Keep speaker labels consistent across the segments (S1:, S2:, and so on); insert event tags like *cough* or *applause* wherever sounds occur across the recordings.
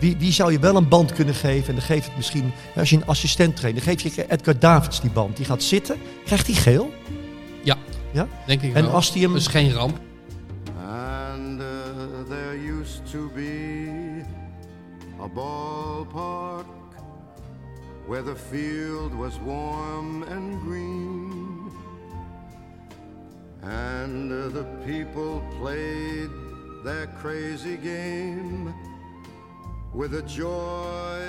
S1: Wie, wie zou je wel een band kunnen geven? En dan geef het misschien, als je een assistent traint, dan geef je Edgar Davids die band. Die gaat zitten, krijgt hij geel?
S2: Ja,
S1: Ja?
S2: denk ik
S1: En
S2: wel.
S1: als die hem-
S2: Dus geen ramp.
S3: And uh, there used to be a ballpark where the field was warm and green. And uh, the people played their crazy game with a joy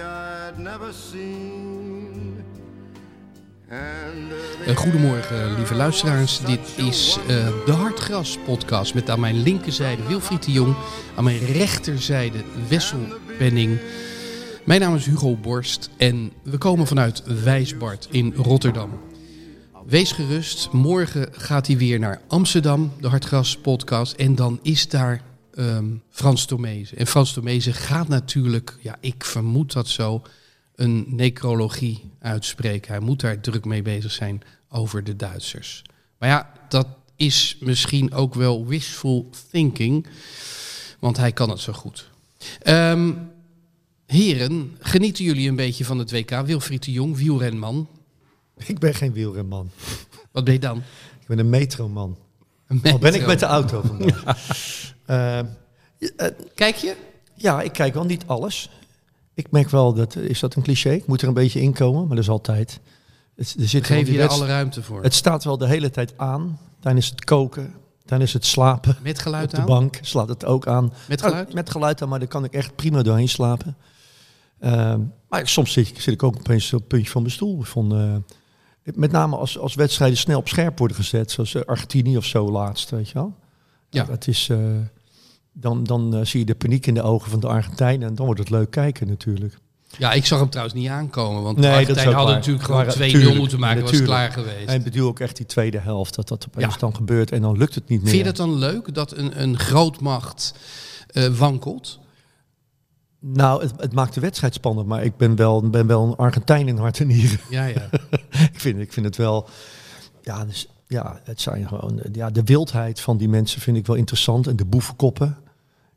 S3: I'd never seen. Uh,
S2: goedemorgen, lieve luisteraars. Dit is eh, de Hartgras podcast met aan mijn linkerzijde Wilfried de Jong, aan mijn rechterzijde Wessel Penning. Mijn naam is Hugo Borst en we komen vanuit Wijsbart in Rotterdam. Wees gerust, morgen gaat hij weer naar Amsterdam, de Hartgras podcast. En dan is daar ehm, Frans Tomezen. En Frans Tomezen gaat natuurlijk, ja, ik vermoed dat zo, een necrologie uitspreken. Hij moet daar druk mee bezig zijn over de Duitsers. Maar ja, dat is misschien ook wel wishful thinking, want hij kan het zo goed. Ehm, heren, genieten jullie een beetje van het WK? Wilfried de Jong, wielrenman.
S1: Ik ben geen wielrenman.
S2: Wat ben je dan?
S1: Ik ben een metroman. Al ben ik met de auto vandaag. *laughs* Eh, eh,
S2: Kijk je?
S1: ja, ik kijk wel niet alles. Ik merk wel dat, is dat een cliché? Ik moet er een beetje inkomen, maar dat is altijd. Het, er zit
S2: Geef je er alle ruimte voor?
S1: Het staat wel de hele tijd aan. Tijdens het koken, tijdens het slapen.
S2: Met geluid
S1: op de
S2: aan?
S1: bank slaat het ook aan.
S2: Met
S1: Nou,
S2: geluid?
S1: met geluid aan, maar daar kan ik echt prima doorheen slapen. Ehm, maar soms zit, ik- zit ik ook opeens op het puntje van mijn stoel. Vond, eh, met name als, als wedstrijden snel op scherp worden gezet, zoals Argentinië of zo laatst, weet je wel.
S2: Ja.
S1: Dat is, dan dan eh, zie je de paniek in de ogen van de Argentijnen en dan wordt het leuk kijken natuurlijk.
S2: Ja, ik zag hem trouwens niet aankomen. Want
S1: Nee,
S2: de Argentijnen hadden
S1: waar.
S2: natuurlijk gewoon
S1: Maar,
S2: 2-0
S1: tuurlijk,
S2: moeten maken. was klaar geweest.
S1: En ik bedoel ook echt die tweede helft, dat dat opeens
S2: Ja.
S1: dan gebeurt en dan lukt het niet meer.
S2: Vind je dat dan leuk dat een, een grootmacht eh, wankelt?
S1: Nou, het, het maakt de wedstrijd spannend, maar ik ben wel, ben wel een Argentijn in hart en nieren.
S2: Ja, ja. *laughs*
S1: ik, vind, ik vind het wel. Ja, dus, ja, het zijn gewoon. Ja, de wildheid van die mensen vind ik wel interessant. En de boevenkoppen.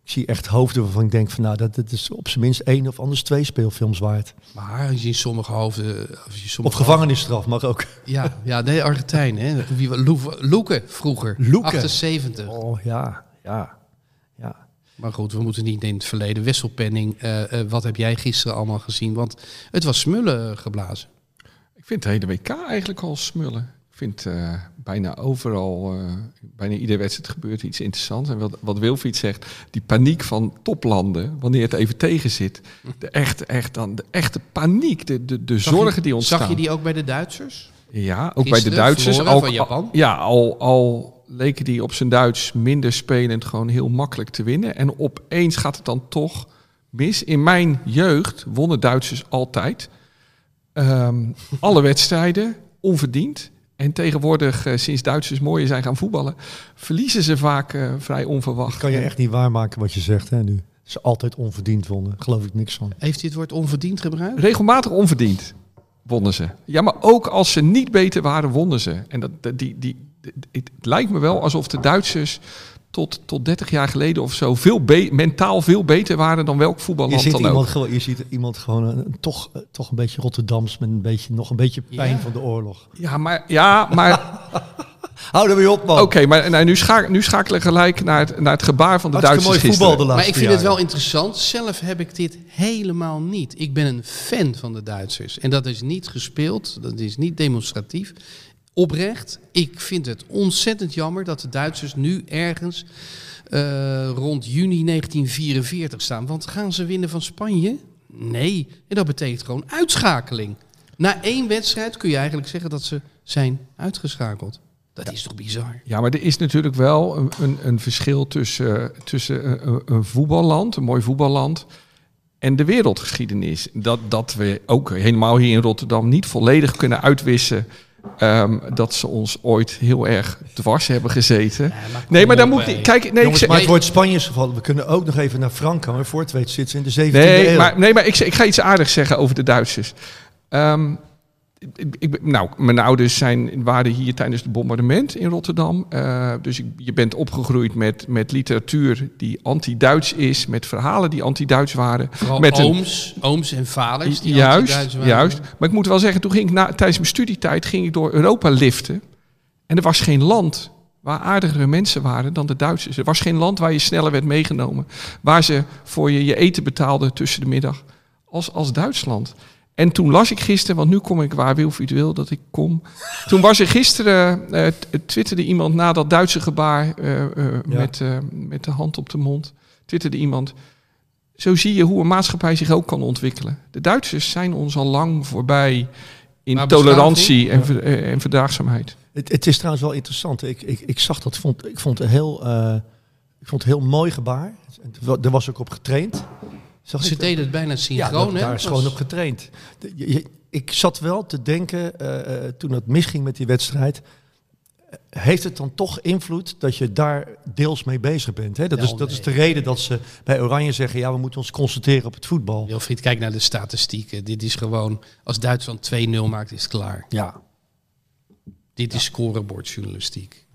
S1: Ik zie echt hoofden waarvan ik denk van nou, dat, dat is op zijn minst één of anders twee speelfilms waard.
S2: Maar als je in sommige hoofden... Als je
S1: Of
S2: sommige
S1: gevangenisstraf mag ook.
S2: Ja, ja, nee, Argentijn, hè. Wie, Loe- Loeke vroeger.
S1: Loeke.
S2: 78.
S1: Oh ja, ja, ja.
S2: Maar goed, we moeten niet in het verleden. Wisselpenning, eh, eh, wat heb jij gisteren allemaal gezien? Want het was smullen geblazen.
S4: Ik vind de hele WK eigenlijk al smullen. Ik vind eh, bijna overal, eh, bijna iedere wedstrijd gebeurt iets interessants. En wat, wat Wilfried zegt, die paniek van toplanden, wanneer het even tegen zit. De echte, echt dan, de echte paniek, de, de, de
S2: Zag je-
S4: zorgen die ontstaan.
S2: Zag je die ook bij de Duitsers?
S4: Ja, ook bij de Duitsers. Al,
S2: van Japan.
S4: Ja, al, al leken die op zijn Duits minder spelend gewoon heel makkelijk te winnen. En opeens gaat het dan toch mis. In mijn jeugd wonnen Duitsers altijd. Ehm, alle wedstrijden, onverdiend. En tegenwoordig, eh, sinds Duitsers mooier zijn gaan voetballen, verliezen ze vaak eh, vrij onverwacht.
S1: Dat kan je echt niet waarmaken wat je zegt hè, nu. Ze altijd onverdiend wonnen. Geloof ik niks van.
S2: Heeft hij het woord onverdiend gebruikt?
S4: Regelmatig onverdiend wonnen ze. Ja, maar ook als ze niet beter waren, wonnen ze. En dat, dat- die, die, het lijkt me wel alsof de Duitsers tot, tot 30 jaar geleden of zo veel be- mentaal veel beter waren dan welk
S1: Je
S4: voetballand
S1: ziet,
S4: dan
S1: iemand,
S4: ook.
S1: gewoon, je ziet iemand gewoon een, toch, eh, toch een beetje Rotterdams met een beetje, nog een beetje pijn
S2: Ja.
S1: van de oorlog.
S4: Ja, maar, ja, maar *laughs*
S1: Hou er weer op, man.
S4: Oké, maar nou, nu, scha nu schakelen we gelijk naar het, naar het gebaar van de
S1: Hartstikke
S4: Duitsers
S1: mooi voetbal
S2: Maar ik vind het wel interessant. Zelf heb ik dit helemaal niet. Ik ben een fan van de Duitsers. En dat is niet gespeeld. Dat is niet demonstratief. Oprecht. Ik vind het ontzettend jammer dat de Duitsers nu ergens eh, rond juni 1944 staan. Want gaan ze winnen van Spanje? Nee. En dat betekent gewoon uitschakeling. Na één wedstrijd kun je eigenlijk zeggen dat ze zijn uitgeschakeld. Dat is toch bizar?
S4: Ja, maar er is natuurlijk wel een, een, een verschil tussen, tussen een, een- een voetballand, een mooi voetballand, en de wereldgeschiedenis. Dat, dat we ook helemaal hier in Rotterdam niet volledig kunnen uitwissen. Ehm, dat ze ons ooit heel erg dwars hebben gezeten. nee, maar daar moet ik. Kijk, nee, ik
S1: Jongens,
S4: zeg,
S1: maar het wordt Spanje is gevallen. We kunnen ook nog even naar Frankrijk. Maar voor het weet zitten ze in de 17e
S4: Nee,
S1: eeuw.
S4: maar, nee, maar ik, zeg- ik ga iets aardigs zeggen over de Duitsers. Ehm, ik, nou, mijn ouders zijn, waren hier tijdens het bombardement in Rotterdam. Eh, dus ik, je bent opgegroeid met, met literatuur die anti-Duits is, met verhalen die anti-Duits waren.
S2: Vooral
S4: met een-
S2: ooms, ooms en vaders die
S4: juist,
S2: anti-Duits waren.
S4: juist. Maar ik moet wel zeggen, toen ging ik na, tijdens mijn studietijd ging ik door Europa liften. En er was geen land waar aardigere mensen waren dan de Duitsers. Er was geen land waar je sneller werd meegenomen. Waar ze voor je je eten betaalden tussen de middag. Als, als Duitsland. En toen las ik gisteren, want nu kom ik waar Wilfried wil dat ik kom. Toen was er gisteren, eh, t- twitterde iemand na dat Duitse gebaar eh, eh, met, eh, met de hand op de mond. Twitterde iemand, zo zie je hoe een maatschappij zich ook kan ontwikkelen. De Duitsers zijn ons al lang voorbij in
S2: Maar
S4: tolerantie en, eh, en verdraagzaamheid.
S1: Het, het is trouwens wel interessant. Ik, ik, ik zag dat, vond, ik vond het een heel, eh, ik vond het een heel mooi gebaar. Er was ook op getraind. Zag
S2: Ze deden het bijna
S1: ja,
S2: synchroon.
S1: dat-
S2: hè?
S1: daar is gewoon op getraind. De- je- je- ik zat wel te denken, eh, eh, toen het misging met die wedstrijd... eh, Heeft het dan toch invloed dat je daar deels mee bezig bent? Hè? Dat,
S2: Ja,
S1: is, dat is de reden dat ze bij Oranje zeggen... ja, we moeten ons concentreren op het voetbal.
S2: Wilfried, kijk naar de statistieken. Dit is gewoon, als Duitsland 2-0 maakt, is het klaar.
S1: Ja.
S2: Dit is scorebordjournalistiek.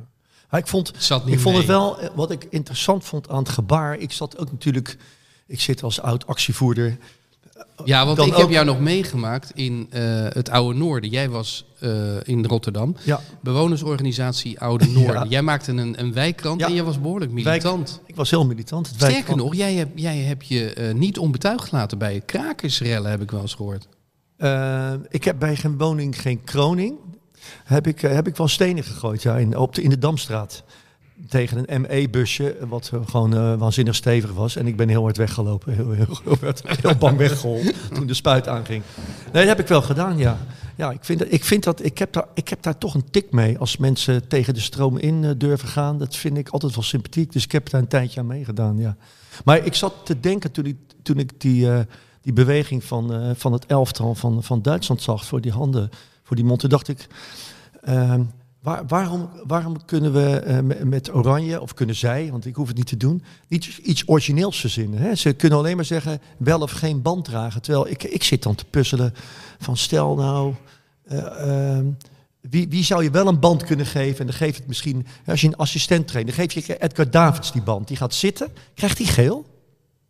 S1: Maar ik vond, ik vond het wel, wat ik interessant vond aan het gebaar... Ik zat ook natuurlijk, ik zit als oud actievoerder...
S2: Ja, want ik heb jou nog meegemaakt in eh, het Oude Noorden. Jij was eh, in Rotterdam.
S1: Ja,
S2: Bewonersorganisatie Oude Noorden.
S1: Ja.
S2: Jij maakte een, een wijkkrant
S1: Ja.
S2: en jij was behoorlijk
S1: Wijk-
S2: militant.
S1: ik was heel militant. Het
S2: Sterker
S1: wijkkrant-
S2: nog, jij hebt, jij hebt je eh, niet onbetuigd laten bij krakersrellen, heb ik wel eens gehoord.
S1: Eh, ik heb bij geen woning geen kroning. Heb ik, heb ik wel stenen gegooid ja, in, op de, in de Damstraat. Tegen een ME-busje, wat eh, gewoon eh, waanzinnig stevig was. En ik ben heel hard weggelopen. Heel, heel, heel, heel bang weggehold toen de spuit aanging. Nee, dat heb ik wel gedaan, ja. Ja, ik, vind dat, ik, vind dat, ik, heb daar, ik heb daar toch een tik mee als mensen tegen de stroom in eh, durven gaan. Dat vind ik altijd wel sympathiek. Dus ik heb daar een tijdje aan meegedaan, ja. Maar ik zat te denken toen ik, toen ik die, die beweging van, van het elftal van, van Duitsland zag voor die handen, voor die mond. Dacht ik, ehm, waar, waarom, waarom kunnen we eh, me- met Oranje, of kunnen zij, want ik hoef het niet te doen, niet iets origineels verzinnen. Hè? Ze kunnen alleen maar zeggen wel of geen band dragen. Terwijl ik, ik zit dan te puzzelen van stel nou... eh, ehm, wie, wie zou je wel een band kunnen geven? En dan geef het misschien, als je een assistent traint, dan geef je Edgar Davids die band. Die gaat zitten, krijgt hij geel?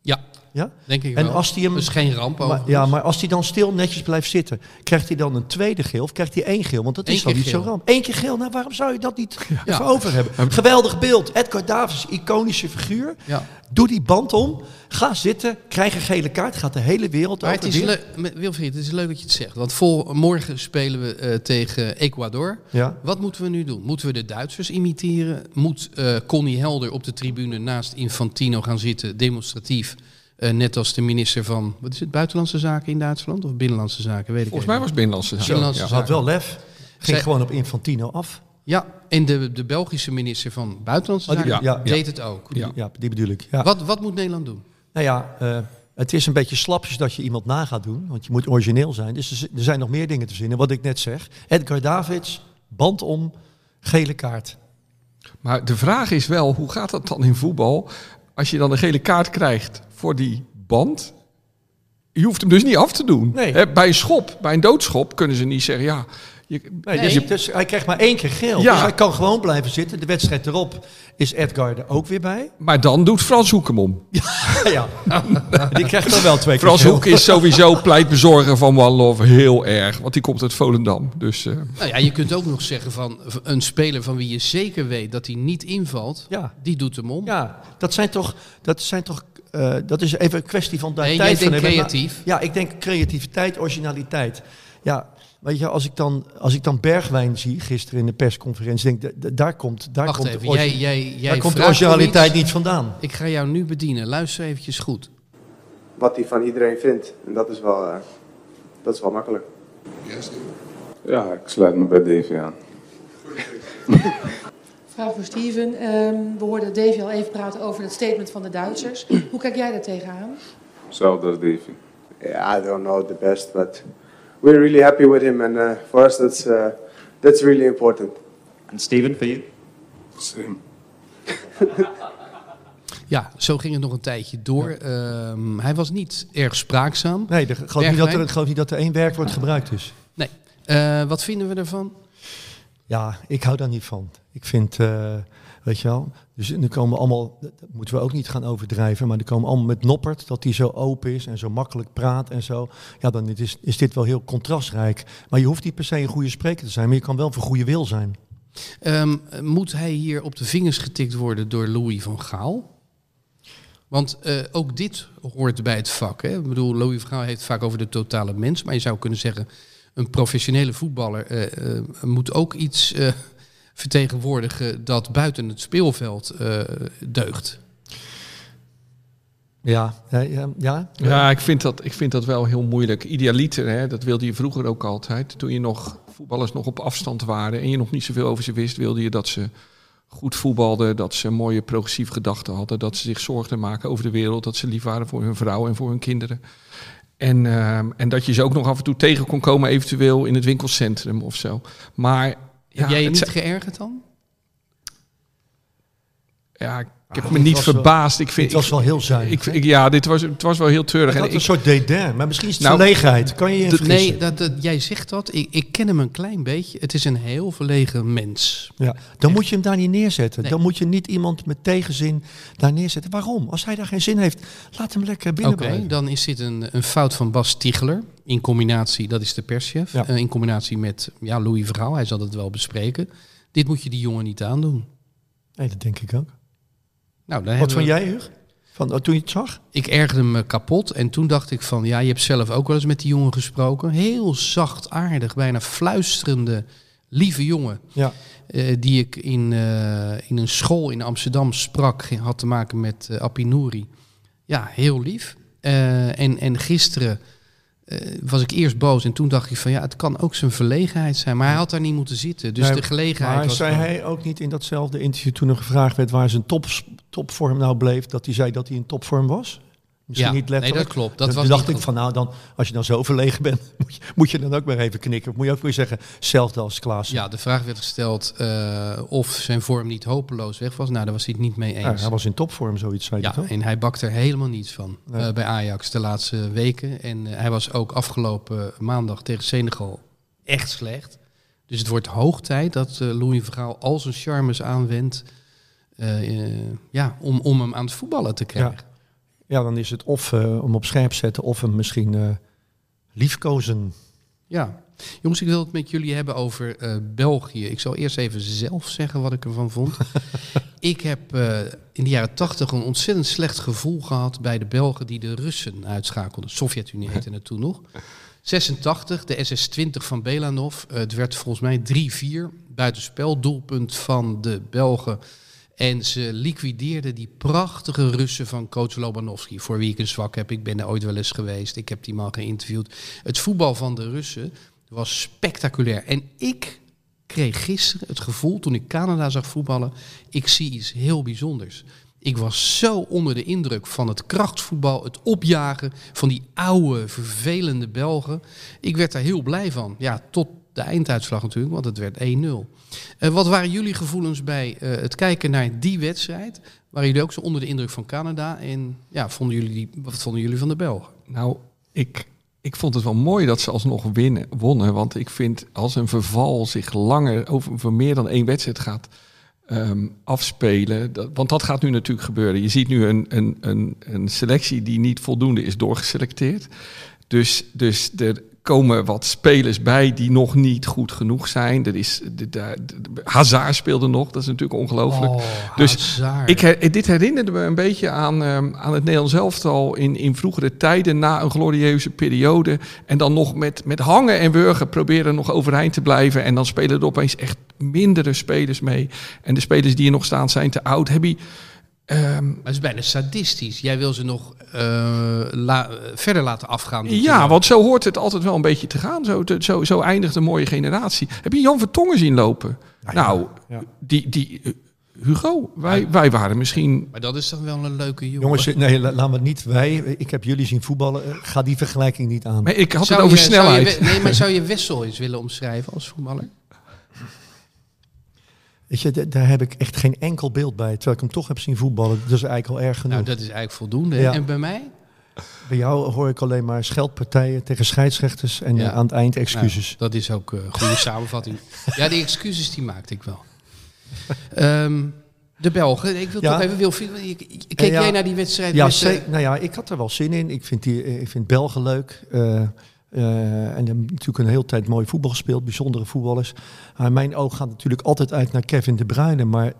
S2: Ja,
S1: Ja?
S2: denk ik
S1: En
S2: wel.
S1: als die hem-
S2: is geen ramp
S1: Maar, ja, maar als hij dan stil netjes blijft zitten, krijgt hij dan een tweede geel of krijgt hij één geel? Want dat
S2: Eén
S1: is dan niet zo
S2: geel.
S1: ramp. Eén keer geel, nou waarom zou je dat niet
S2: Ja.
S1: over hebben? Geweldig beeld. Edgar Davids, iconische figuur.
S2: Ja.
S1: Doe die band om, ga zitten, krijg een gele kaart, gaat de hele wereld
S2: Maar
S1: over.
S2: het is Wilfried, het is leuk dat je het zegt. Want vol, morgen spelen we eh, tegen Ecuador.
S1: Ja.
S2: Wat moeten we nu doen? Moeten we de Duitsers imiteren? Moet eh, Connie Helder op de tribune naast Infantino gaan zitten, demonstratief? Eh, net als de minister van, wat is het, Buitenlandse Zaken in Duitsland? Of Binnenlandse Zaken, weet ik
S4: Volgens mij was Binnenlandse Zaken.
S2: Binnenlandse
S4: Ja.
S1: Ze had wel lef. Ging
S2: Zij-
S1: gewoon op Infantino af.
S2: Ja, en de, de Belgische minister van Buitenlandse
S1: Oh, die-
S2: Zaken
S1: ja, ja.
S2: deed het ook.
S4: Ja.
S1: Ja, die bedoel ik. Ja.
S2: Wat, wat moet Nederland doen?
S1: Nou ja, eh, het is een beetje slapjes dat je iemand na gaat doen. Want je moet origineel zijn. Dus er er zijn nog meer dingen te zinnen. Wat ik net zeg. Edgar Davids, band om, gele kaart.
S4: Maar de vraag is wel, hoe gaat dat dan in voetbal? Als je dan een gele kaart krijgt voor die band. Je hoeft hem dus niet af te doen.
S1: Nee.
S4: Hè, bij een schop, bij een doodschop, kunnen ze niet zeggen... ja, je
S1: Nee,
S5: Nee.
S1: Dus, dus hij krijgt maar één keer geel.
S4: Ja.
S1: Dus hij kan gewoon blijven zitten. De wedstrijd erop is Edgar er ook weer bij.
S4: maar dan doet Frans Hoek hem om. *laughs*
S1: ja. *laughs* Die krijgt dan wel twee keer
S4: Frans
S1: geel.
S4: Hoek is sowieso pleitbezorger van One Love heel erg. Want die komt uit Volendam. Dus eh,
S2: Nou ja, je kunt ook nog zeggen van een speler van wie je zeker weet dat hij niet invalt,
S1: Ja.
S2: die doet hem om.
S1: Ja, dat zijn toch, dat zijn toch, eh, dat is even een kwestie van daar
S2: Nee,
S1: tijd
S2: jij
S1: van
S2: denkt
S1: hebben.
S2: creatief.
S1: Maar- ja, ik denk creativiteit, originaliteit. Ja, weet je, als ik dan, als ik dan Bergwijn zie gisteren in de persconferentie, denk ik, da- da- daar komt, daar
S2: Wacht
S1: komt,
S2: even, jij, jij, jij
S1: daar komt de originaliteit niet vandaan.
S2: Ik ga jou nu bedienen. Luister eventjes goed.
S6: wat hij van iedereen vindt. En dat is wel, eh, dat is wel makkelijk.
S7: Ja, ik sluit me bij Davy aan. *laughs*
S8: Vraag voor Steven. Ehm, we hoorden Davy al even praten over het statement van de Duitsers. *clears throat* Hoe kijk jij daar tegenaan?
S7: Hetzelfde als Davy.
S6: Yeah, I don't know the best, but we're really happy with him. And uh, for us, that's, uh, that's really important.
S9: And Steven, for you?
S7: Same. *laughs*
S2: Ja, zo ging het nog een tijdje door. Ehm, hij was niet erg spraakzaam.
S1: Nee, de, geloof, niet dat er, ik geloof niet dat er één werkwoord gebruikt is.
S2: Nee. Eh, wat vinden we ervan?
S1: Ja, ik hou daar niet van. Ik vind, eh, weet je wel, dus er komen allemaal, moeten we ook niet gaan overdrijven, maar er komen allemaal met Noppert, dat hij zo open is en zo makkelijk praat en zo. Ja, dan is, is dit wel heel contrastrijk. Maar je hoeft niet per se een goede spreker te zijn, maar je kan wel voor goede wil zijn.
S2: Ehm, moet hij hier op de vingers getikt worden door Louis van Gaal? Want eh, ook dit hoort bij het vak. Hè? Ik bedoel, Louis van Gaal heeft vaak over de totale mens. Maar je zou kunnen zeggen, een professionele voetballer eh, eh, moet ook iets eh, vertegenwoordigen dat buiten het speelveld eh, deugt.
S1: Ja, ja, ja. ja.
S4: ja, ik vind, dat, ik vind dat wel heel moeilijk. Idealiter, hè, dat wilde je vroeger ook altijd. Toen je nog voetballers nog op afstand waren en je nog niet zoveel over ze wist, wilde je dat ze goed voetbalden, dat ze mooie progressieve gedachten hadden, dat ze zich zorgden maken over de wereld, dat ze lief waren voor hun vrouw en voor hun kinderen. En, ehm, en dat je ze ook nog af en toe tegen kon komen, eventueel in het winkelcentrum of zo. Maar
S2: Heb
S4: ja,
S2: jij je niet geërgerd dan?
S4: Ja, ik heb
S1: Ah,
S4: me niet
S1: was wel-
S4: verbaasd. Ik vind,
S1: Het was wel heel zuinig.
S4: ik, ja, dit was, het was wel heel treurig.
S1: Het
S4: En
S1: had een soort dédain, maar misschien is het
S4: Nou,
S1: verlegenheid. Kan je je?
S2: Nee, dat, dat, jij zegt dat. Ik, ik ken hem een klein beetje. Het is een heel verlegen mens.
S1: Ja, dan moet je hem daar niet neerzetten.
S2: Nee.
S1: Dan moet je niet iemand met tegenzin daar neerzetten. Waarom? Als hij daar geen zin heeft, laat hem lekker binnen
S2: Oké, dan is dit een, een fout van Bas Ticheler. In combinatie, dat is de perschef.
S1: Ja.
S2: eh, in combinatie met ja, Louis Verhaal. Hij zal het wel bespreken. Dit moet je die jongen niet aandoen.
S1: Nee, dat denk ik ook.
S2: Nou, daar
S1: Wat van
S2: we-
S1: jij, Hug? Van, toen je het zag?
S2: Ik ergerde me kapot. En toen dacht ik van, ja, je hebt zelf ook wel eens met die jongen gesproken. Heel zachtaardig, bijna fluisterende, lieve jongen.
S1: Ja.
S2: eh, die ik in, eh, in een school in Amsterdam sprak. Had te maken met eh Appie Nouri. Ja, heel lief. Eh, en, en gisteren eh, was ik eerst boos. En toen dacht ik van, ja, het kan ook zijn verlegenheid zijn. Maar hij had daar niet moeten zitten. Dus
S1: Nee,
S2: de gelegenheid
S1: Maar
S2: was...
S1: zei hij ook niet in datzelfde interview toen er gevraagd werd waar zijn top, topvorm nou bleef, dat hij zei dat hij in topvorm was? Misschien
S2: Ja,
S1: niet letterlijk.
S2: nee, dat klopt. Dat
S1: Dan
S2: was
S1: dacht ik van nou, dan, als je dan zo verlegen bent, *laughs* moet je, moet je dan ook maar even knikken. Of moet je ook weer zeggen, hetzelfde als Klaas.
S2: Ja, de vraag werd gesteld eh, of zijn vorm niet hopeloos weg was. Nou, daar was hij het niet mee eens.
S1: hij was in topvorm, zoiets zei
S2: Ja,
S1: hij toch?
S2: en hij bakt er helemaal niets van
S1: Nee.
S2: eh, bij Ajax de laatste weken. En eh, hij was ook afgelopen maandag tegen Senegal echt slecht. Dus het wordt hoog tijd dat Louis Vergaal al zijn charmes aanwendt ja, om, om hem aan het voetballen te krijgen.
S1: Ja. Ja, dan is het of eh, hem op scherp zetten of hem misschien eh, liefkozen.
S2: Ja. Jongens, ik wil het met jullie hebben over eh, België. Ik zal eerst even zelf zeggen wat ik ervan vond. *laughs* ik heb in de jaren tachtig een ontzettend slecht gevoel gehad bij de Belgen die de Russen uitschakelden. Sovjet-Unie heette het toen nog. 86, de SS-20 van Belanov. Het werd volgens mij 3-4. Buitenspel, doelpunt van de Belgen. En ze liquideerden die prachtige Russen van coach Lobanovsky. Voor wie ik een zwak heb. Ik ben er ooit wel eens geweest. Ik heb die man geïnterviewd. Het voetbal van de Russen was spectaculair. En ik kreeg gisteren het gevoel, toen ik Canada zag voetballen, ik zie iets heel bijzonders. Ik was zo onder de indruk van het krachtvoetbal, het opjagen van die oude, vervelende Belgen. Ik werd daar heel blij van. Ja, tot de einduitslag natuurlijk, want het werd 1-0. Eh, wat waren jullie gevoelens bij eh, het kijken naar die wedstrijd? Waren jullie ook zo onder de indruk van Canada? En ja, vonden jullie wat vonden jullie van de Belgen?
S4: Nou, ik ik vond het wel mooi dat ze alsnog winnen, wonnen. Want ik vind als een verval zich langer over meer dan één wedstrijd gaat ehm, afspelen. Dat, want dat gaat nu natuurlijk gebeuren. Je ziet nu een, een, een, een selectie die niet voldoende is doorgeselecteerd. Dus, dus er komen wat spelers bij die nog niet goed genoeg zijn. Er is, de, de, de- Hazard speelde nog, dat is natuurlijk ongelooflijk.
S2: Oh,
S4: dus ik, dit herinnerde me een beetje aan, ehm, aan het Nederlands elftal in, in vroegere tijden, na een glorieuze periode. En dan nog met, met hangen en wurgen proberen nog overeind te blijven. En dan spelen er opeens echt mindere spelers mee. En de spelers die er nog staan zijn te oud. Heb je... ehm,
S2: Maar het is bijna sadistisch. Jij wil ze nog eh, la- eh, verder laten afgaan.
S4: Ja, want zo hoort het altijd wel een beetje te gaan. Zo, te- zo, zo eindigt een mooie generatie. Heb je Jan Vertongen zien lopen? nou,
S1: ja.
S4: die, die eh, Hugo, wij, wij waren misschien...
S2: Maar dat is dan wel een leuke jongen.
S1: Jongens, nee, la- laat me niet wij. Ik heb jullie zien voetballen. Eh, Ga die vergelijking niet aan.
S4: Maar ik had
S2: Zou
S4: het over
S2: je- zou je
S4: snelheid.
S2: nee, maar *laughs* zou je Wessel eens willen omschrijven als voetballer?
S1: Weet je, d- daar heb ik echt geen enkel beeld bij. Terwijl ik hem toch heb zien voetballen. Dat is eigenlijk al erg genoeg.
S2: Nou, dat is eigenlijk voldoende.
S1: Ja.
S2: En bij mij?
S1: Bij jou hoor ik alleen maar scheldpartijen tegen scheidsrechters. En
S2: Ja.
S1: eh, aan het eind excuses.
S2: Nou, dat is ook een goede *laughs* samenvatting. Ja, die excuses die maakte ik wel. Ehm, de Belgen, ik wil
S1: Ja.
S2: toch even... Wil, keek
S1: Eh,
S2: jij naar die wedstrijd?
S1: Ja,
S2: met, eh,
S1: nou ja, ik had er wel zin in. Ik vind, die, eh, ik vind Belgen leuk. Eh, eh, en hebben natuurlijk een hele tijd mooi voetbal gespeeld. Bijzondere voetballers. Maar mijn oog gaat natuurlijk altijd uit naar Kevin De Bruyne. Maar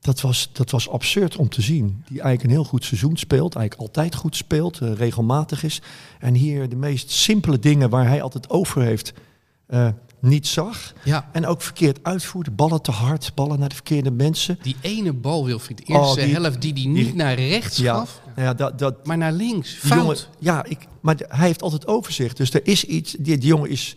S1: dat was, dat was absurd om te zien. Die eigenlijk een heel goed seizoen speelt. Eigenlijk altijd goed speelt. eh, regelmatig is. En hier de meest simpele dingen waar hij altijd over heeft... eh, niet zag.
S2: ja,
S1: En ook verkeerd uitvoerde. Ballen te hard, ballen naar de verkeerde mensen.
S2: die ene bal, Wilfried, de eerste
S1: Oh, die-
S2: helft die die niet
S1: die-
S2: naar rechts
S1: Ja,
S2: gaf,
S1: ja dat, dat,
S2: maar naar links.
S1: Die
S2: Fout.
S1: jongen, ja, ik, maar hij heeft altijd overzicht. Dus er is iets. Die, die jongen is,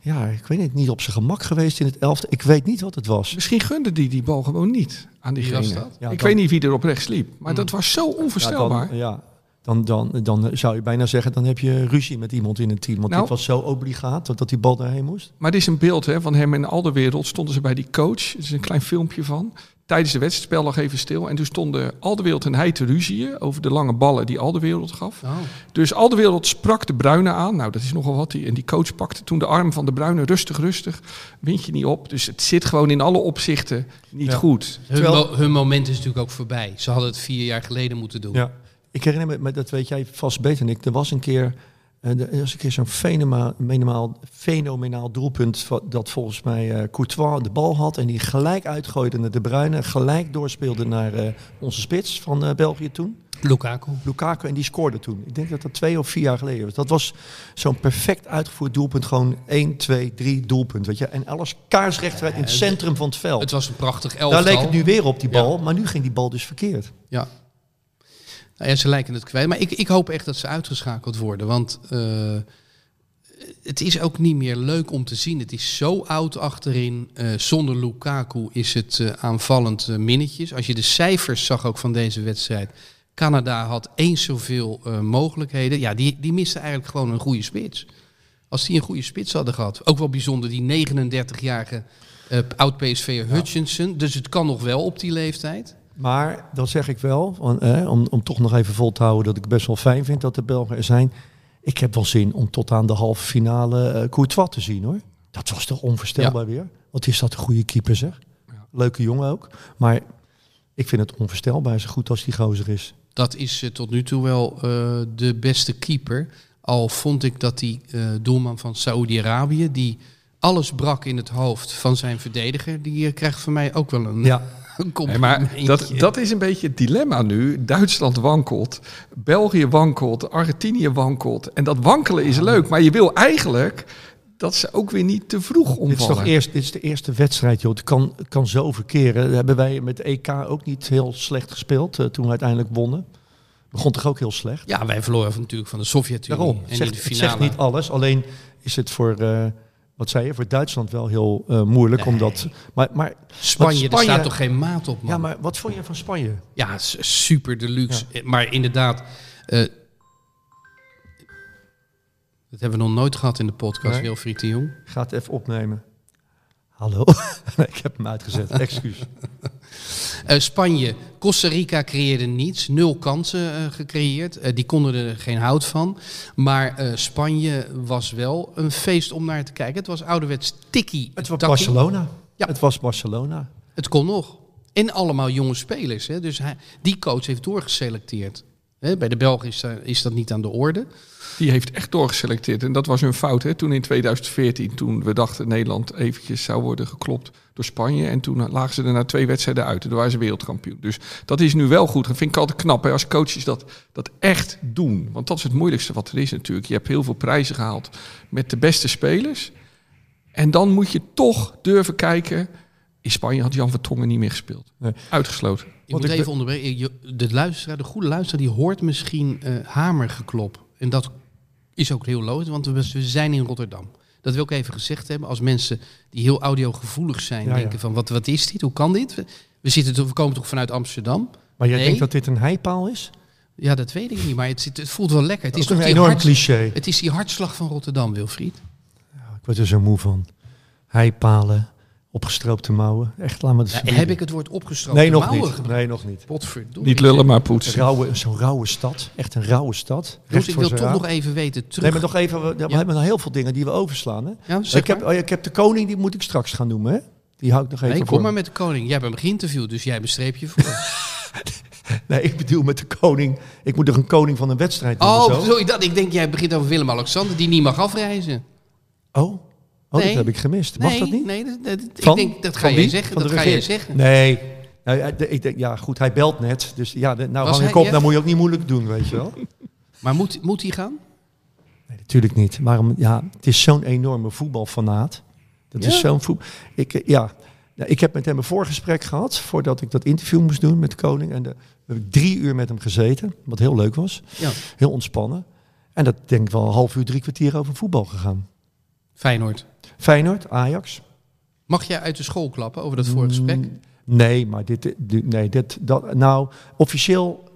S1: ja, ik weet niet, niet op zijn gemak geweest in het elfde. Ik weet niet wat het was.
S4: Misschien gunde die die bal gewoon niet aan diegene.
S2: dat?
S1: Ja,
S4: ik
S1: dan-
S4: weet niet wie er op rechts liep. Maar dat was zo
S1: Ja,
S4: onvoorstelbaar.
S1: dan, ja, dan, dan, dan zou je bijna zeggen, dan heb je ruzie met iemand in het team. Want
S4: Nou-
S1: dit was zo obligaat dat, dat die bal daarheen moest.
S4: Maar dit is een beeld hè, van hem en al de wereld. Stonden ze bij die coach. Er is een klein filmpje van. Tijdens de wedstrijd spel lag even stil. En toen stonden al de wereld en hij te ruzieën over de lange ballen die al de wereld gaf.
S2: Oh.
S4: Dus al de wereld sprak de Bruine aan. Nou, dat is nogal wat. En die coach pakte toen de arm van de Bruine rustig, rustig. Wind je niet op. Dus het zit gewoon in alle opzichten niet
S1: Ja.
S4: goed.
S2: Hun,
S1: Terwijl-
S2: mo- hun moment is natuurlijk ook voorbij. Ze hadden het vier jaar geleden moeten doen.
S1: Ja. Ik herinner me, dat weet jij vast beter dan ik. Er was een keer, eh, er was een keer zo'n fenomenaal, fenomenaal, fenomenaal doelpunt dat volgens mij eh, Courtois de bal had en die gelijk uitgooide naar de Bruyne, gelijk doorspeelde naar eh, onze spits van België toen.
S2: Lukaku.
S1: Lukaku en die scoorde toen. Ik denk dat dat twee of vier jaar geleden was. Dat was zo'n perfect uitgevoerd doelpunt. Gewoon 1, 2, 3 doelpunt. Weet je? En alles kaarsrecht in het centrum van het veld.
S2: Het was een prachtig elftal.
S1: Daar leek het nu weer op, die
S2: Ja.
S1: bal. Maar nu ging die bal dus verkeerd.
S2: Ja. Nou ja, ze lijken het kwijt. Maar ik, ik hoop echt dat ze uitgeschakeld worden. Want eh, het is ook niet meer leuk om te zien. Het is zo oud achterin. Eh, zonder Lukaku is het eh, aanvallend minnetjes. Als je de cijfers zag ook van deze wedstrijd. Canada had eens zoveel mogelijkheden. Ja, die, die miste eigenlijk gewoon een goede spits. Als die een goede spits hadden gehad. Ook wel bijzonder die 39-jarige eh oud-PSV'er Hutchinson. Dus het kan nog wel op die leeftijd.
S1: Maar dat zeg ik wel, eh, om, om toch nog even vol te houden dat ik best wel fijn vind dat de Belgen er zijn. Ik heb wel zin om tot aan de halve finale eh Courtois te zien hoor. Dat was toch onvoorstelbaar weer. Wat is dat een goede keeper zeg. Leuke jongen ook. Maar ik vind het onvoorstelbaar zo goed als die gozer is.
S2: Dat is eh, tot nu toe wel eh, de beste keeper. Al vond ik dat die doelman van Saoedi-Arabië, die alles brak in het hoofd van zijn verdediger, die krijgt van mij ook wel een,
S1: Ja,
S2: een
S4: Nee,
S2: complimentje.
S4: maar dat, dat is een beetje het dilemma nu. Duitsland wankelt, België wankelt, Argentinië wankelt. En dat wankelen is leuk, maar je wil eigenlijk dat ze ook weer niet te vroeg
S1: dit is
S4: omvallen.
S1: toch eerst, dit is de eerste wedstrijd joh. Het kan, het kan zo verkeren. Dat hebben wij met de EK ook niet heel slecht gespeeld eh, toen we uiteindelijk wonnen. Begon toch ook heel slecht.
S2: Ja, wij verloren natuurlijk van de Sovjet-Unie.
S1: Daarom.
S2: En
S1: Het
S2: in
S1: zegt,
S2: de
S1: het
S2: finale.
S1: zegt niet alles. Alleen is het voor, eh, wat zei je, voor Duitsland wel heel eh, moeilijk.
S2: Nee.
S1: Omdat, maar, maar,
S2: Spanje, er staat toch geen maat op, man?
S1: Ja, maar wat vond je van Spanje?
S2: Ja, super deluxe. Eh, Maar inderdaad, eh, dat hebben we nog nooit gehad in de podcast,
S1: Nee.
S2: Wilfried de Jong.
S1: Ik ga het even opnemen. Hallo? *laughs* Ik heb hem uitgezet, *laughs* excuus.
S2: Eh, Spanje, Costa Rica creëerde niets. Nul kansen eh, gecreëerd. Eh, die konden er geen hout van. Maar Spanje was wel een feest om naar te kijken. Het was ouderwets tikkie.
S1: Het was
S2: takkie.
S1: Barcelona.
S2: Ja.
S1: Het was Barcelona.
S2: Het kon nog. En allemaal jonge spelers. Hè? Dus hij, die coach heeft doorgeselecteerd. Bij de Belgen is, daar- is dat niet aan de orde.
S4: Die heeft echt doorgeselecteerd. En dat was hun fout. Hè? Toen in 2014, toen we dachten Nederland eventjes zou worden geklopt door Spanje. En toen lagen ze er twee wedstrijden uit. En toen waren ze wereldkampioen. Dus dat is nu wel goed. Dat vind ik altijd knap hè? als coaches dat, dat echt doen. Want dat is het moeilijkste wat er is natuurlijk. Je hebt heel veel prijzen gehaald met de beste spelers. En dan moet je toch durven kijken. In Spanje had Jan Vertongen niet meer gespeeld.
S1: Nee.
S4: Uitgesloten.
S2: Ik
S1: Want
S2: moet
S1: ik
S2: even onderbreken. De, luisteraar, de goede luisteraar, die hoort misschien eh hamergeklop. En dat is ook heel logisch, want we, we zijn in Rotterdam. Dat wil ik even gezegd hebben. Als mensen die heel audiogevoelig zijn,
S1: Ja,
S2: denken
S1: ja.
S2: van wat, wat is dit? Hoe kan dit? We, we, zitten, we komen toch vanuit Amsterdam?
S1: Maar jij
S2: Nee.
S1: denkt dat dit een heipaal is?
S2: Ja, dat weet ik niet, maar het, zit, het voelt wel lekker. Het is
S1: Dat is
S2: toch
S1: een enorm
S2: hart-
S1: cliché.
S2: Het is die hartslag van Rotterdam, Wilfried.
S1: Ik word er zo moe van. Heipalen, opgestroopte mouwen. Echt, laat me dat
S2: Ja, heb ik het woord opgestroken?
S1: Nee, nog
S2: mouwen
S1: niet. Nee, nog niet.
S2: Potverdorie.
S4: Niet lullen, maar poetsen.
S1: Rauwe, zo'n rauwe stad. Echt een rauwe stad.
S2: Dus ik wil toch
S1: raam.
S2: nog even weten terug.
S1: Nee, maar nog even. We, hebben nog heel veel dingen die we overslaan. Hè?
S2: Ja, zeg
S1: ik, heb,
S2: maar.
S1: oh ik heb de koning, die moet ik straks gaan noemen. Hè? Die hou ik nog even
S2: Nee,
S1: voor.
S2: kom maar met de koning. Jij hebt hem geïnterviewd, dus jij hebt een streepje voor. *laughs*
S1: Nee, ik bedoel met de koning. Ik moet nog een koning van een wedstrijd noemen.
S2: Oh,
S1: zo.
S2: je dat? Ik denk, jij begint over Willem-Alexander, die niet mag afreizen.
S1: Oh, oh
S2: Nee.
S1: dat heb ik gemist. Mag
S2: nee,
S1: dat niet?
S2: Nee, dat, dat-
S1: Van?
S2: ik denk, dat ga
S1: wie?
S2: zeggen.
S1: Van
S2: Dat
S1: de
S2: ga jij
S1: regering?
S2: zeggen.
S1: Nee. Nou, ja, ik denk, ja, goed, hij belt net. Dus ja, de- nou
S2: Was
S1: hang ik op.
S2: ja?
S1: Nou moet je ook niet moeilijk doen, weet je wel. *laughs*
S2: Maar moet, moet hij gaan?
S1: Nee, natuurlijk niet. Waarom? Ja, het is zo'n enorme voetbalfanaat. Dat is zo'n voet. Ik, eh, ja. Ja, ik heb met hem een voorgesprek gehad voordat ik dat interview moest doen met de koning. En de, we hebben drie uur met hem gezeten, wat heel leuk was.
S2: Ja.
S1: Heel ontspannen. En dat denk ik wel een half uur, drie kwartier over voetbal gegaan.
S2: Feyenoord.
S1: Feyenoord, Ajax.
S2: Mag jij uit de school klappen over dat vorige gesprek?
S1: Mm, Nee, maar dit, dit- nee, dit, dat, nou, officieel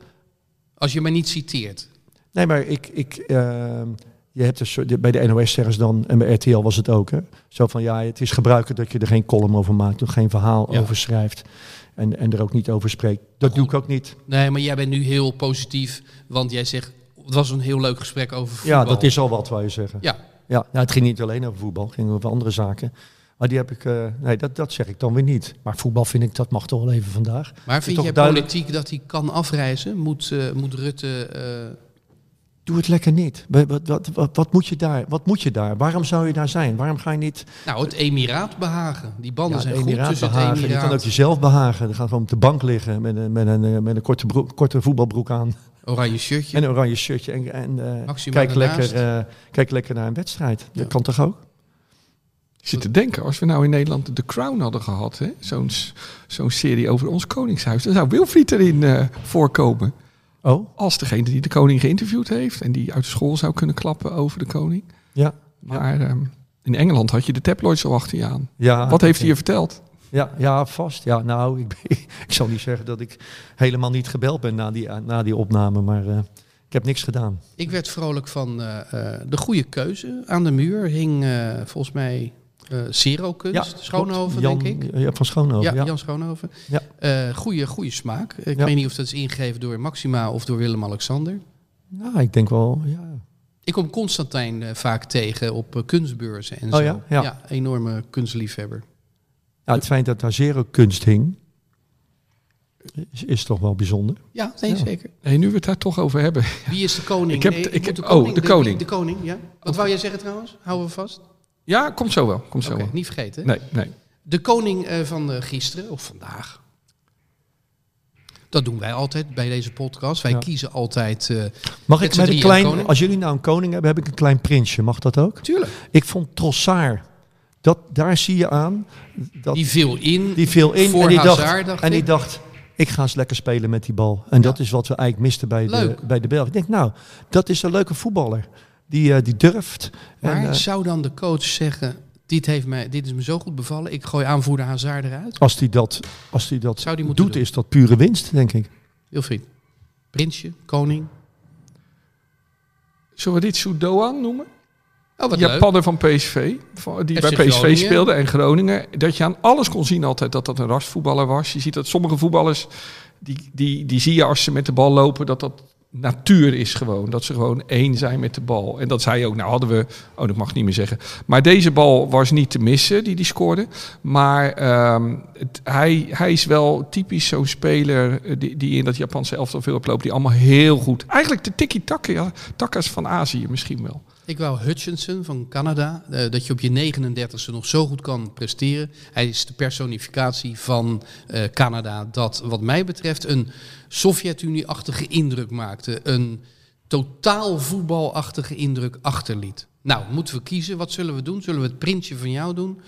S2: Als je mij niet citeert.
S1: Nee, maar ik, ik, ehm, je hebt dus de- bij de NOS zeggen ze dan, en bij RTL was het ook, hè? Zo van ja, het is gebruikelijk dat je er geen column over maakt, of geen verhaal
S2: Ja.
S1: over schrijft en, en er ook niet over spreekt. Dat doe ik ook niet.
S2: Nee, maar jij bent nu heel positief, want jij zegt, het was een heel leuk gesprek over voetbal.
S1: Ja, dat is al wat, wou je zeggen.
S2: Ja,
S1: Ja, nou, het ging niet alleen over voetbal, het ging over andere zaken. Maar die heb ik, eh, nee, dat, dat zeg ik dan weer niet. Maar voetbal vind ik, dat mag toch wel even vandaag.
S2: maar vind jij
S1: duidelijk-
S2: politiek dat hij kan afreizen? Moet, eh, moet Rutte...
S1: Doe het lekker niet. Wat, wat, wat, wat, moet je daar? Wat moet je daar? Waarom zou je daar zijn? Waarom ga je niet
S2: nou, het Emiraat behagen. Die banden
S1: Ja,
S2: zijn
S1: de
S2: goed
S1: Emiraat
S2: tussen
S1: behagen.
S2: het
S1: Je kan ook jezelf behagen. Dan gaat gewoon op de bank liggen met een, met een, met een korte, broek, korte voetbalbroek aan.
S2: Oranje shirtje.
S1: En een oranje shirtje. En, en eh, kijk, lekker, eh, kijk lekker naar een wedstrijd. Dat kan toch ook?
S4: Ik zit te denken, als we nou in Nederland The Crown hadden gehad, hè, zo'n s- zo'n serie over ons koningshuis, dan zou Wilfried erin eh, voorkomen.
S1: Oh,
S4: Als degene die de koning geïnterviewd heeft en die uit de school zou kunnen klappen over de koning.
S1: ja.
S4: Maar ehm, in Engeland had je de tabloids al achter je aan.
S1: ja
S4: Wat heeft hij je verteld?
S1: Ja, ja, vast. Ja, nou, ik, ben- *laughs* ik zal niet zeggen dat ik helemaal niet gebeld ben na die, na die opname. Maar eh, ik heb niks gedaan.
S2: Ik werd vrolijk van eh, eh, de goede keuze. Aan de muur hing eh, volgens mij eh Zero Kunst, Schoonhoven,
S1: klopt.
S2: denk ik.
S1: Ja, van Schoonhoven,
S2: Ja,
S1: ja.
S2: Jan Schoonhoven.
S1: Ja.
S2: Eh, goede, goede smaak. Ik
S1: Ja.
S2: weet niet of dat is ingegeven door Maxima of door Willem-Alexander.
S1: Nou, ik denk wel, ja.
S2: Ik kom Constantijn eh, vaak tegen op kunstbeurzen en
S1: Oh
S2: zo.
S1: ja? Ja.
S2: enorme kunstliefhebber.
S1: ja. Het feit dat daar zero kunst hing, is, is toch wel bijzonder.
S2: Ja, nee,
S1: Ja.
S2: zeker.
S4: Hey, nu we het daar toch over hebben.
S2: Wie is de koning?
S4: Ik heb-
S2: Nee,
S4: ik-
S2: de
S4: oh, de koning.
S2: De, koning, ja. Wat wou jij zeggen trouwens? Houden we vast?
S4: Ja, komt zo wel. Komt zo wel.
S2: niet vergeten.
S4: Nee, nee.
S2: De koning eh, van eh, gisteren, of vandaag. Dat doen wij altijd bij deze podcast. Wij
S1: Ja.
S2: kiezen altijd... eh,
S1: Mag ik met een klein, als jullie nou een koning hebben, heb ik een klein prinsje. Mag dat ook?
S2: tuurlijk,
S1: Ik vond Trossard, dat, daar zie je aan, dat,
S2: die viel in.
S1: die viel in
S2: voor
S1: en die, dacht,
S2: Hazard, dacht
S1: en die
S2: ik.
S1: dacht, ik ga eens lekker spelen met die bal. En dat is wat we eigenlijk misten bij de, bij de Belgen. Ik denk, nou, dat is een leuke voetballer. Die, eh, die durft.
S2: Maar
S1: en, eh,
S2: zou dan de coach zeggen... Dit, heeft mij, dit is me zo goed bevallen, ik gooi aanvoerder Hazard eruit?
S1: als hij dat, als die dat
S2: Zou die moeten
S1: doet,
S2: doen?
S1: is dat pure winst, denk ik.
S2: Wilfried. Prinsje, koning.
S4: Zullen we dit Soudoan noemen?
S2: Oh, wat
S4: Japaner van PSV, die
S2: FC
S4: bij PSV
S2: Groningen.
S4: speelde en Groningen. Dat je aan alles kon zien altijd dat dat een rasvoetballer was. Je ziet dat sommige voetballers, die, die, die zie je als ze met de bal lopen, dat dat natuur is gewoon. Dat ze gewoon één zijn met de bal. En dat zei ook, nou hadden we, oh dat mag niet meer zeggen. Maar deze bal was niet te missen, die die scoorde. Maar ehm, hij, hij is wel typisch zo'n speler eh, die, die in dat Japanse elftal veel oploopt. Die allemaal heel goed, eigenlijk de tiki-takas van Azië misschien wel.
S2: Ik wou Hutchinson van Canada, eh, dat je op je 39e nog zo goed kan presteren. Hij is de personificatie van eh, Canada dat wat mij betreft een Sovjet-Unie-achtige indruk maakte. Een totaal voetbalachtige indruk achterliet. Nou, moeten we kiezen. Wat zullen we doen? Zullen we het printje van jou doen?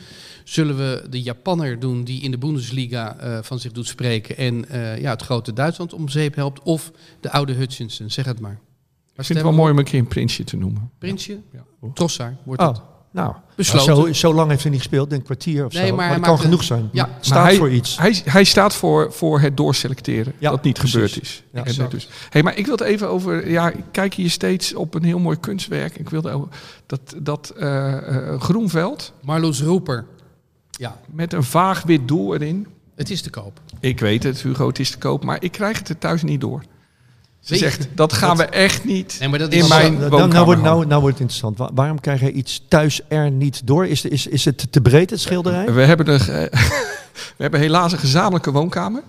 S2: Zullen we de Japanner doen die in de Bundesliga eh, van zich doet spreken en ja, het grote Duitsland om zeep helpt? Of de oude Hutchinson? Zeg het maar.
S4: Ik vind het wel mooi om een keer een prinsje te noemen.
S2: Prinsje? Trossard wordt het.
S1: Oh, nou,
S2: Besloten.
S1: Zo, zo lang heeft hij niet gespeeld, een kwartier of
S2: Nee,
S1: zo.
S2: maar
S1: Maar, het kan genoeg zijn.
S2: Ja.
S1: Het
S4: Maar
S1: staat
S4: hij,
S1: voor iets.
S4: Hij, hij staat voor, voor het doorselecteren.
S1: Ja,
S4: dat niet
S1: precies.
S4: gebeurd is.
S1: Ja,
S2: exact.
S4: dus, hey, maar ik wil het even over. Ja, ik kijk hier steeds op een heel mooi kunstwerk. Ik wilde over dat, dat eh, eh, groenveld
S2: Marloes Roeper. Ja,
S4: met een vaag wit doel erin.
S2: het is te koop.
S4: Ik weet het, Hugo, het is te koop, maar ik krijg het er thuis niet door. Ze zegt, dat gaan we echt niet
S2: Nee, maar dat
S4: in
S2: is-
S4: mijn
S1: nou, nou,
S4: woonkamer
S1: nou, wordt, nou, nou wordt het interessant. Wa- waarom krijg je iets thuis er niet door? Is, is, is het te breed, het schilderij?
S4: We hebben, ge- *laughs* we hebben helaas een gezamenlijke woonkamer.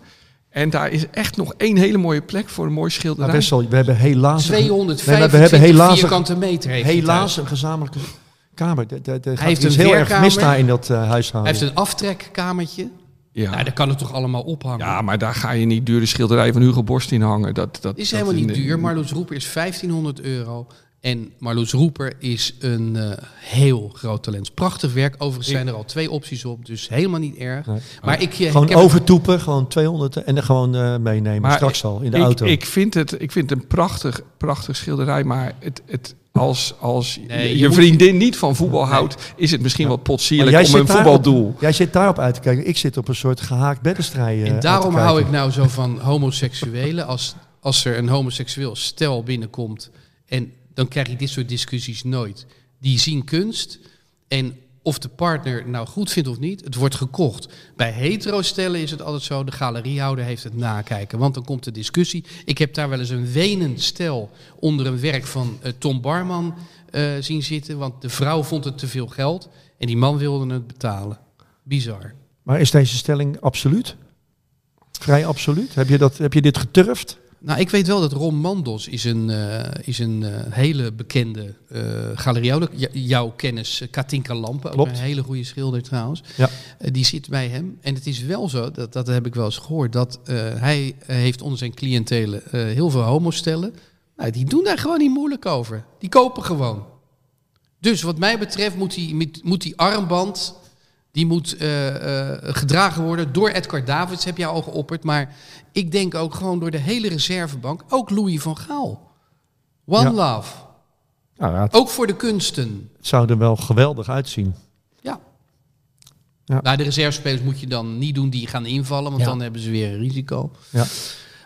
S4: En daar is echt nog één hele mooie plek voor een mooi
S1: Nou,
S4: schilderij.
S1: Wessel, we hebben helaas... een-
S2: 225
S1: Nee, maar we hebben helaas,
S2: vierkante meter heeft hij
S1: helaas een gezamenlijke kamer. Er- er- er gaat
S2: heeft een
S1: heel erg mis daar in dat
S2: Hij
S1: huishouden.
S2: heeft een aftrekkamertje.
S4: Ja.
S2: Nou, daar kan het toch allemaal ophangen.
S4: ja, maar daar ga je niet dure schilderijen van Hugo Borst in hangen. Dat, dat
S2: is
S4: dat
S2: helemaal niet
S4: in-
S2: duur. Marloes Roeper is 1500 euro. En Marloes Roeper is een eh, heel groot talent. Prachtig werk. Overigens zijn er al twee opties op. Dus helemaal niet erg.
S1: Nee.
S2: Maar ik, eh,
S1: Gewoon
S2: ik heb-
S1: overtoepen, gewoon 200 en dan gewoon eh, meenemen.
S4: Maar
S1: straks al in de
S4: ik,
S1: auto.
S4: Ik vind het, ik vind het een prachtig, prachtig schilderij, maar het, het, als, als
S2: Nee,
S4: je,
S2: je
S4: vriendin niet van voetbal houdt, is het misschien wat
S1: Maar
S4: potsierlijk
S1: jij
S4: om
S1: zit
S4: een voetbaldoel.
S1: Op, jij zit daarop uit te kijken. Ik zit op een soort gehaakt beddenstrijd.
S2: En daarom hou ik nou zo van homoseksuelen. Als, als er een homoseksueel stel binnenkomt en dan krijg je dit soort discussies nooit. Die zien kunst en of de partner nou goed vindt of niet, het wordt gekocht. Bij hetero-stellen is het altijd zo, de galeriehouder heeft het nakijken. Want dan komt de discussie. Ik heb daar wel eens een wenend stel onder een werk van eh, Tom Barman eh, zien zitten. Want de vrouw vond het te veel geld en die man wilde het betalen. Bizar.
S1: Maar is deze stelling absoluut? Vrij absoluut? Heb je, dat, heb je dit geturfd?
S2: Nou, ik weet wel dat Ron Mandos is een, eh, is een eh, hele bekende uh, jouw kennis, Katinka Lampen, ook een hele goede schilder trouwens.
S1: Ja.
S2: Die zit bij hem. En het is wel zo, dat, dat heb ik wel eens gehoord, dat hij heeft onder zijn cliëntelen heel veel homostellen. Nou, die doen daar gewoon niet moeilijk over. Die kopen gewoon. Dus wat mij betreft moet die, moet die armband... Die moet eh, eh, gedragen worden door Edgar Davids, heb jij al geopperd. Maar ik denk ook gewoon door de hele reservebank. Ook Louis van Gaal. One
S1: Ja.
S2: love.
S1: Nou, ja, het
S2: Ook voor de kunsten.
S1: zou er wel geweldig uitzien.
S2: Ja.
S1: Ja.
S2: Nou, de reservespelers moet je dan niet doen die gaan invallen, want dan hebben ze weer een risico.
S1: Ja.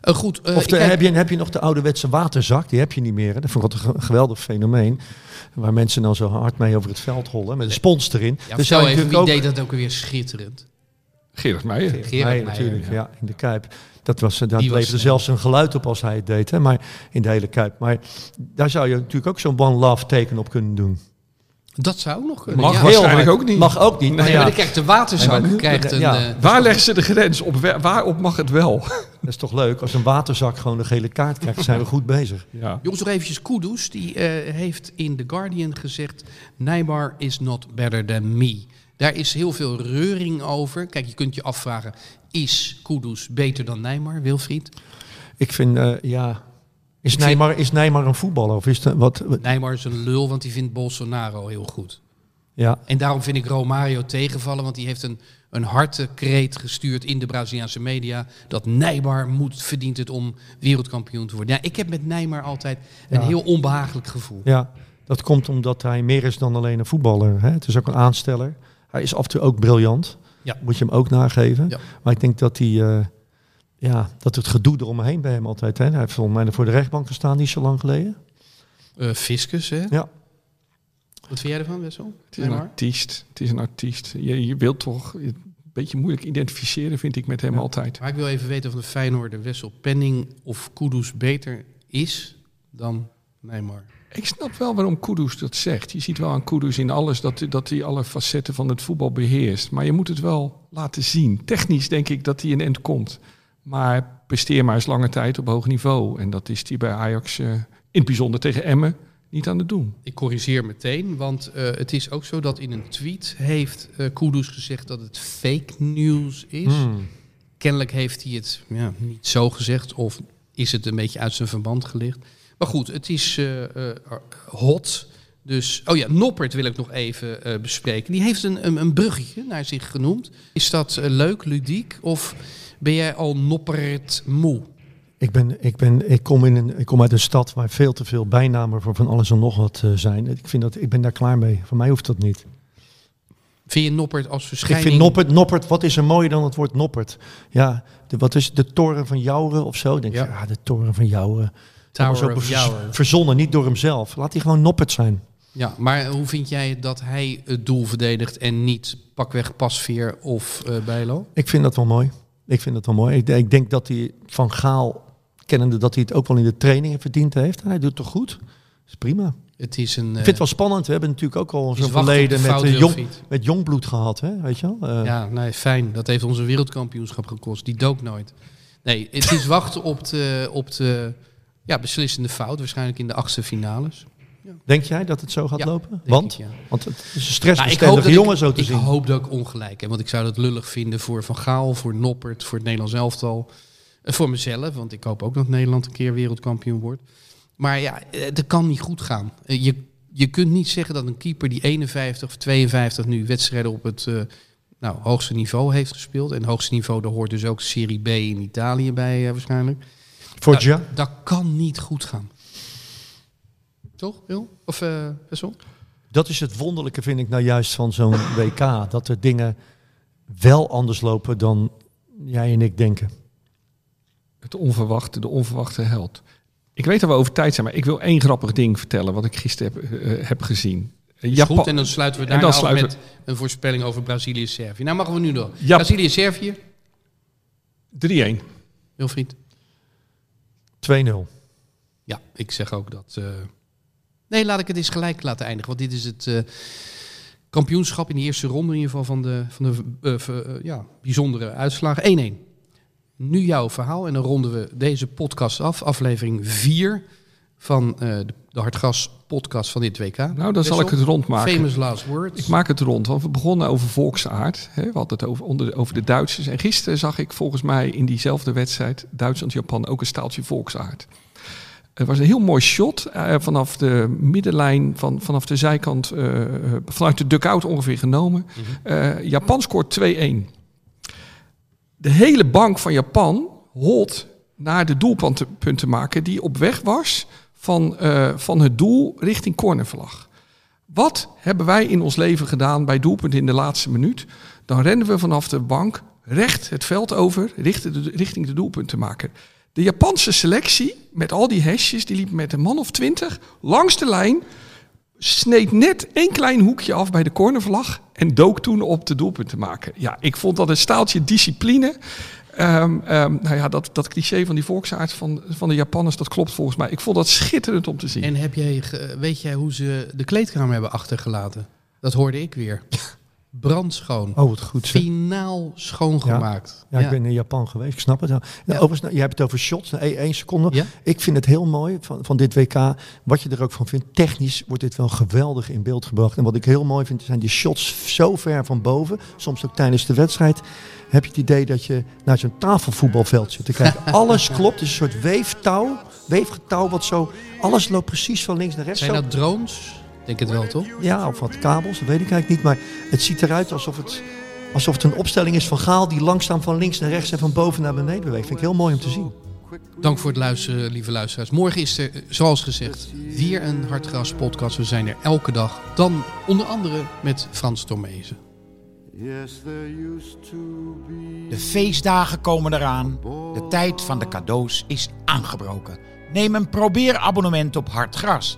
S2: Eh, goed, eh,
S1: Of
S2: ik
S1: de,
S2: kijk-
S1: heb, je, heb je nog de ouderwetse waterzak? Die heb je niet meer. Hè? Dat vond ik altijd een ge- geweldig fenomeen. Waar mensen dan zo hard mee over het veld hollen. Met een spons erin.
S2: ja,
S1: Dus zou je
S2: even, wie
S1: natuurlijk
S2: deed dat ook weer schitterend?
S4: Gerard Meijer.
S2: Gerard
S1: Nee,
S2: Meijer,
S1: natuurlijk,
S2: ja.
S1: ja. in de Kuip. Dat was, daar
S2: Die was
S1: leverde
S2: snel.
S1: zelfs een geluid op als hij het deed, hè? maar in de hele Kuip. Maar daar zou je natuurlijk ook zo'n One Love teken op kunnen doen.
S2: Dat zou ook nog kunnen.
S4: Mag
S2: ja.
S4: wel. Waarschijnlijk ook niet.
S1: Mag ook niet.
S2: Nee,
S1: maar
S2: maar
S1: ja,
S2: dan krijgt de waterzak
S1: Nee, maar-
S2: krijgt een...
S1: ja.
S2: eh,
S4: Waar leggen ze de grens? Op wa- waarop mag het wel? *laughs*
S1: dat is toch leuk. Als een waterzak gewoon een gele kaart krijgt, zijn we goed bezig. *laughs*
S4: Ja.
S2: Jongens, nog eventjes Kudus. Die eh, heeft in The Guardian gezegd... Neymar is not better than me. Daar is heel veel reuring over. Kijk, je kunt je afvragen... Is Kudus beter dan Neymar, Wilfried?
S1: Ik vind, eh, ja... Is
S2: vind-
S1: Neymar, is Neymar een voetballer? Of is het, wat, wat-
S2: Neymar is een lul, want die vindt Bolsonaro heel goed.
S1: ja,
S2: En daarom vind ik Romario tegenvallen, want die heeft een, een harte kreet gestuurd in de Braziliaanse media. Dat Neymar moet, verdient het om wereldkampioen te worden. Ja, ik heb met Neymar altijd een
S1: Ja.
S2: heel onbehagelijk gevoel.
S1: ja, dat komt omdat hij meer is dan alleen een voetballer. Hè? Het is ook een aansteller. Hij is af en toe ook briljant.
S2: Ja.
S1: Moet je hem ook nageven.
S2: Ja.
S1: Maar ik denk dat hij... eh, ja, dat het gedoe eromheen bij hem altijd... Hè? Hij heeft volgens mij voor de rechtbank gestaan niet zo lang geleden.
S2: Eh Fiscus, hè?
S1: Ja.
S2: Wat vind jij ervan, Wessel?
S4: Het is een
S2: Neymar?
S4: artiest. Het is een artiest. Je, je wilt toch een beetje moeilijk identificeren, vind ik met hem altijd.
S2: Maar ik wil even weten of de Feyenoorder Wessel Penning of Kudus beter is dan Neymar.
S4: Ik snap wel waarom Kudus dat zegt. Je ziet wel aan Kudus in alles dat, dat hij alle facetten van het voetbal beheerst. Maar je moet het wel laten zien. Technisch denk ik dat hij een end komt. Maar presteer maar eens lange tijd op hoog niveau. En dat is hij bij Ajax, eh, in het bijzonder tegen Emmen, niet aan het doen.
S2: Ik corrigeer meteen, want eh, het is ook zo dat in een tweet heeft eh Kudus gezegd dat het fake news is.
S1: Hmm.
S2: Kennelijk heeft hij het ja, niet zo gezegd of is het een beetje uit zijn verband gelicht. Maar goed, het is hot. Dus, oh ja, Noppert wil ik nog even bespreken. Die heeft een, een, een bruggetje naar zich genoemd. Is dat leuk, ludiek? Of ben jij al Noppert moe?
S1: Ik, ben, ik, ben, ik, kom in een, ik kom uit een stad waar veel te veel bijnamen voor van alles en nog wat eh, zijn. Ik, vind dat, ik ben daar klaar mee. Voor mij hoeft dat niet.
S2: Vind je Noppert als
S1: Ik
S2: verschijning...
S1: vind Noppert, Noppert, wat is er mooier dan het woord Noppert? Ja, de, wat is de toren van Jouren of zo? Ik denk,
S2: Ja.
S1: ja, de toren van Jouren.
S2: Tower
S1: vers-
S2: Jouren.
S1: Verzonnen, niet door hemzelf. Laat hij gewoon Noppert zijn.
S2: Ja, maar hoe vind jij dat hij het doel verdedigt en niet pakweg Pasveer of eh Bijlo?
S1: Ik vind dat wel mooi. Ik vind dat wel mooi. Ik, ik denk dat hij van Gaal, kennende dat hij het ook wel in de trainingen verdiend heeft. En hij doet het toch goed? Dat is prima.
S2: Het is een...
S1: Ik
S2: eh,
S1: vind het wel spannend. We hebben natuurlijk ook al zo'n verleden
S2: de
S1: met, eh, jong, met jongbloed gehad. Hè? Weet je wel? Eh,
S2: Ja, nee, fijn. Dat heeft onze wereldkampioenschap gekost. Die dook nooit. Nee, het is wachten op de, op de ja, beslissende fout. Waarschijnlijk in de achtste finales.
S1: Denk jij dat het zo gaat
S2: Ja,
S1: lopen? Want?
S2: ik, ja.
S1: Want het is een
S2: Nou, ik
S1: stressbestendige
S2: dat
S1: jongen
S2: ik,
S1: zo te
S2: ik
S1: zien.
S2: hoop dat ik ongelijk heb. Want ik zou dat lullig vinden voor Van Gaal, voor Noppert, voor het Nederlands elftal. En voor mezelf, want ik hoop ook dat Nederland een keer wereldkampioen wordt. Maar ja, eh, dat kan niet goed gaan. Eh, Je, je kunt niet zeggen dat een keeper die 51 of 52 nu wedstrijden op het eh, nou, hoogste niveau heeft gespeeld. En het hoogste niveau, daar hoort dus ook Serie B in Italië bij eh, waarschijnlijk.
S1: Foggia?
S2: Dat, dat kan niet goed gaan. Toch, Wil? Of eh Wessel?
S1: Dat is het wonderlijke, vind ik nou juist van zo'n *laughs* WK. Dat er dingen wel anders lopen dan jij en ik denken.
S4: Het onverwachte, de onverwachte held. Ik weet dat we over tijd zijn, maar ik wil één grappig ding vertellen wat ik gisteren heb, eh, heb gezien. Eh, Japan-
S2: goed, en dan sluiten we
S4: En
S2: daarna af met een voorspelling over Brazilië-Servië. Nou, mogen we nu door.
S4: Ja.
S2: Brazilië-Servië,
S4: 3-1.
S2: Wilfried?
S1: 2-0.
S2: Ja, ik zeg ook dat... eh, Nee, laat ik het eens gelijk laten eindigen. Want dit is het eh, kampioenschap in de eerste ronde in ieder geval van de, van de eh, eh, ja, bijzondere uitslagen. 1-1. Nu jouw verhaal en dan ronden we deze podcast af. Aflevering 4 van de, de Hartgas podcast van dit WK.
S4: Nou, dan zal ik het rondmaken.
S2: Famous last words.
S4: Ik maak het rond, want we begonnen over volksaard. Hè? We hadden het over, onder, over de Duitsers. En gisteren zag ik volgens mij in diezelfde wedstrijd, Duitsland-Japan, ook een staaltje volksaard. Er was een heel mooi shot eh, vanaf de middenlijn, van, vanaf de zijkant, eh, vanuit de dugout ongeveer genomen. Eh, Japan scoort 2-1. De hele bank van Japan holt naar de doelpuntenmaker die op weg was van, van het doel richting cornervlag. Wat hebben wij in ons leven gedaan bij doelpunt in de laatste minuut? Dan rennen we vanaf de bank recht het veld over richting de, richting de doelpuntenmaker. De Japanse selectie, met al die hesjes, die liep met een man of twintig langs de lijn. Sneed net één klein hoekje af bij de cornervlag en dook toen op de doelpuntenmaker. Ja, ik vond dat een staaltje discipline. Ehm, ehm, nou ja, dat, dat cliché van die volksaard van, van de Japanners, dat klopt volgens mij. Ik vond dat schitterend om te zien.
S2: En heb jij, weet jij hoe ze de kleedkamer hebben achtergelaten? Dat hoorde ik weer. *laughs* Brandschoon.
S1: Oh, wat goed. zeg.
S2: Finaal schoongemaakt.
S1: Ja, ik ben in Japan geweest, ik snap het. wel. Nou, Overigens, nou, je hebt het over shots, nou, één seconde. Ik vind het heel mooi van, van dit WK, wat je er ook van vindt. Technisch wordt dit wel geweldig in beeld gebracht. En wat ik heel mooi vind, zijn die shots zo ver van boven. Soms ook tijdens de wedstrijd. Heb je het idee dat je naar zo'n tafelvoetbalveld zit te kijken. *laughs* Alles klopt, het is een soort weeftouw. Weefgetouw wat zo, alles loopt precies van links naar rechts.
S2: Zijn dat drones? Denk het wel, toch?
S1: Ja, of wat kabels, dat weet ik eigenlijk niet. Maar het ziet eruit alsof het, alsof het een opstelling is van Gaal... die langzaam van links naar rechts en van boven naar beneden beweegt. Vind ik heel mooi om te zien.
S2: Dank voor het luisteren, lieve luisteraars. Morgen is er, zoals gezegd, weer een Hartgras podcast. We zijn er elke dag. Dan onder andere met Frans Tomezen.
S3: Yes, there used to be
S9: De feestdagen komen eraan. De tijd van de cadeaus is aangebroken. Neem een probeerabonnement op Hartgras.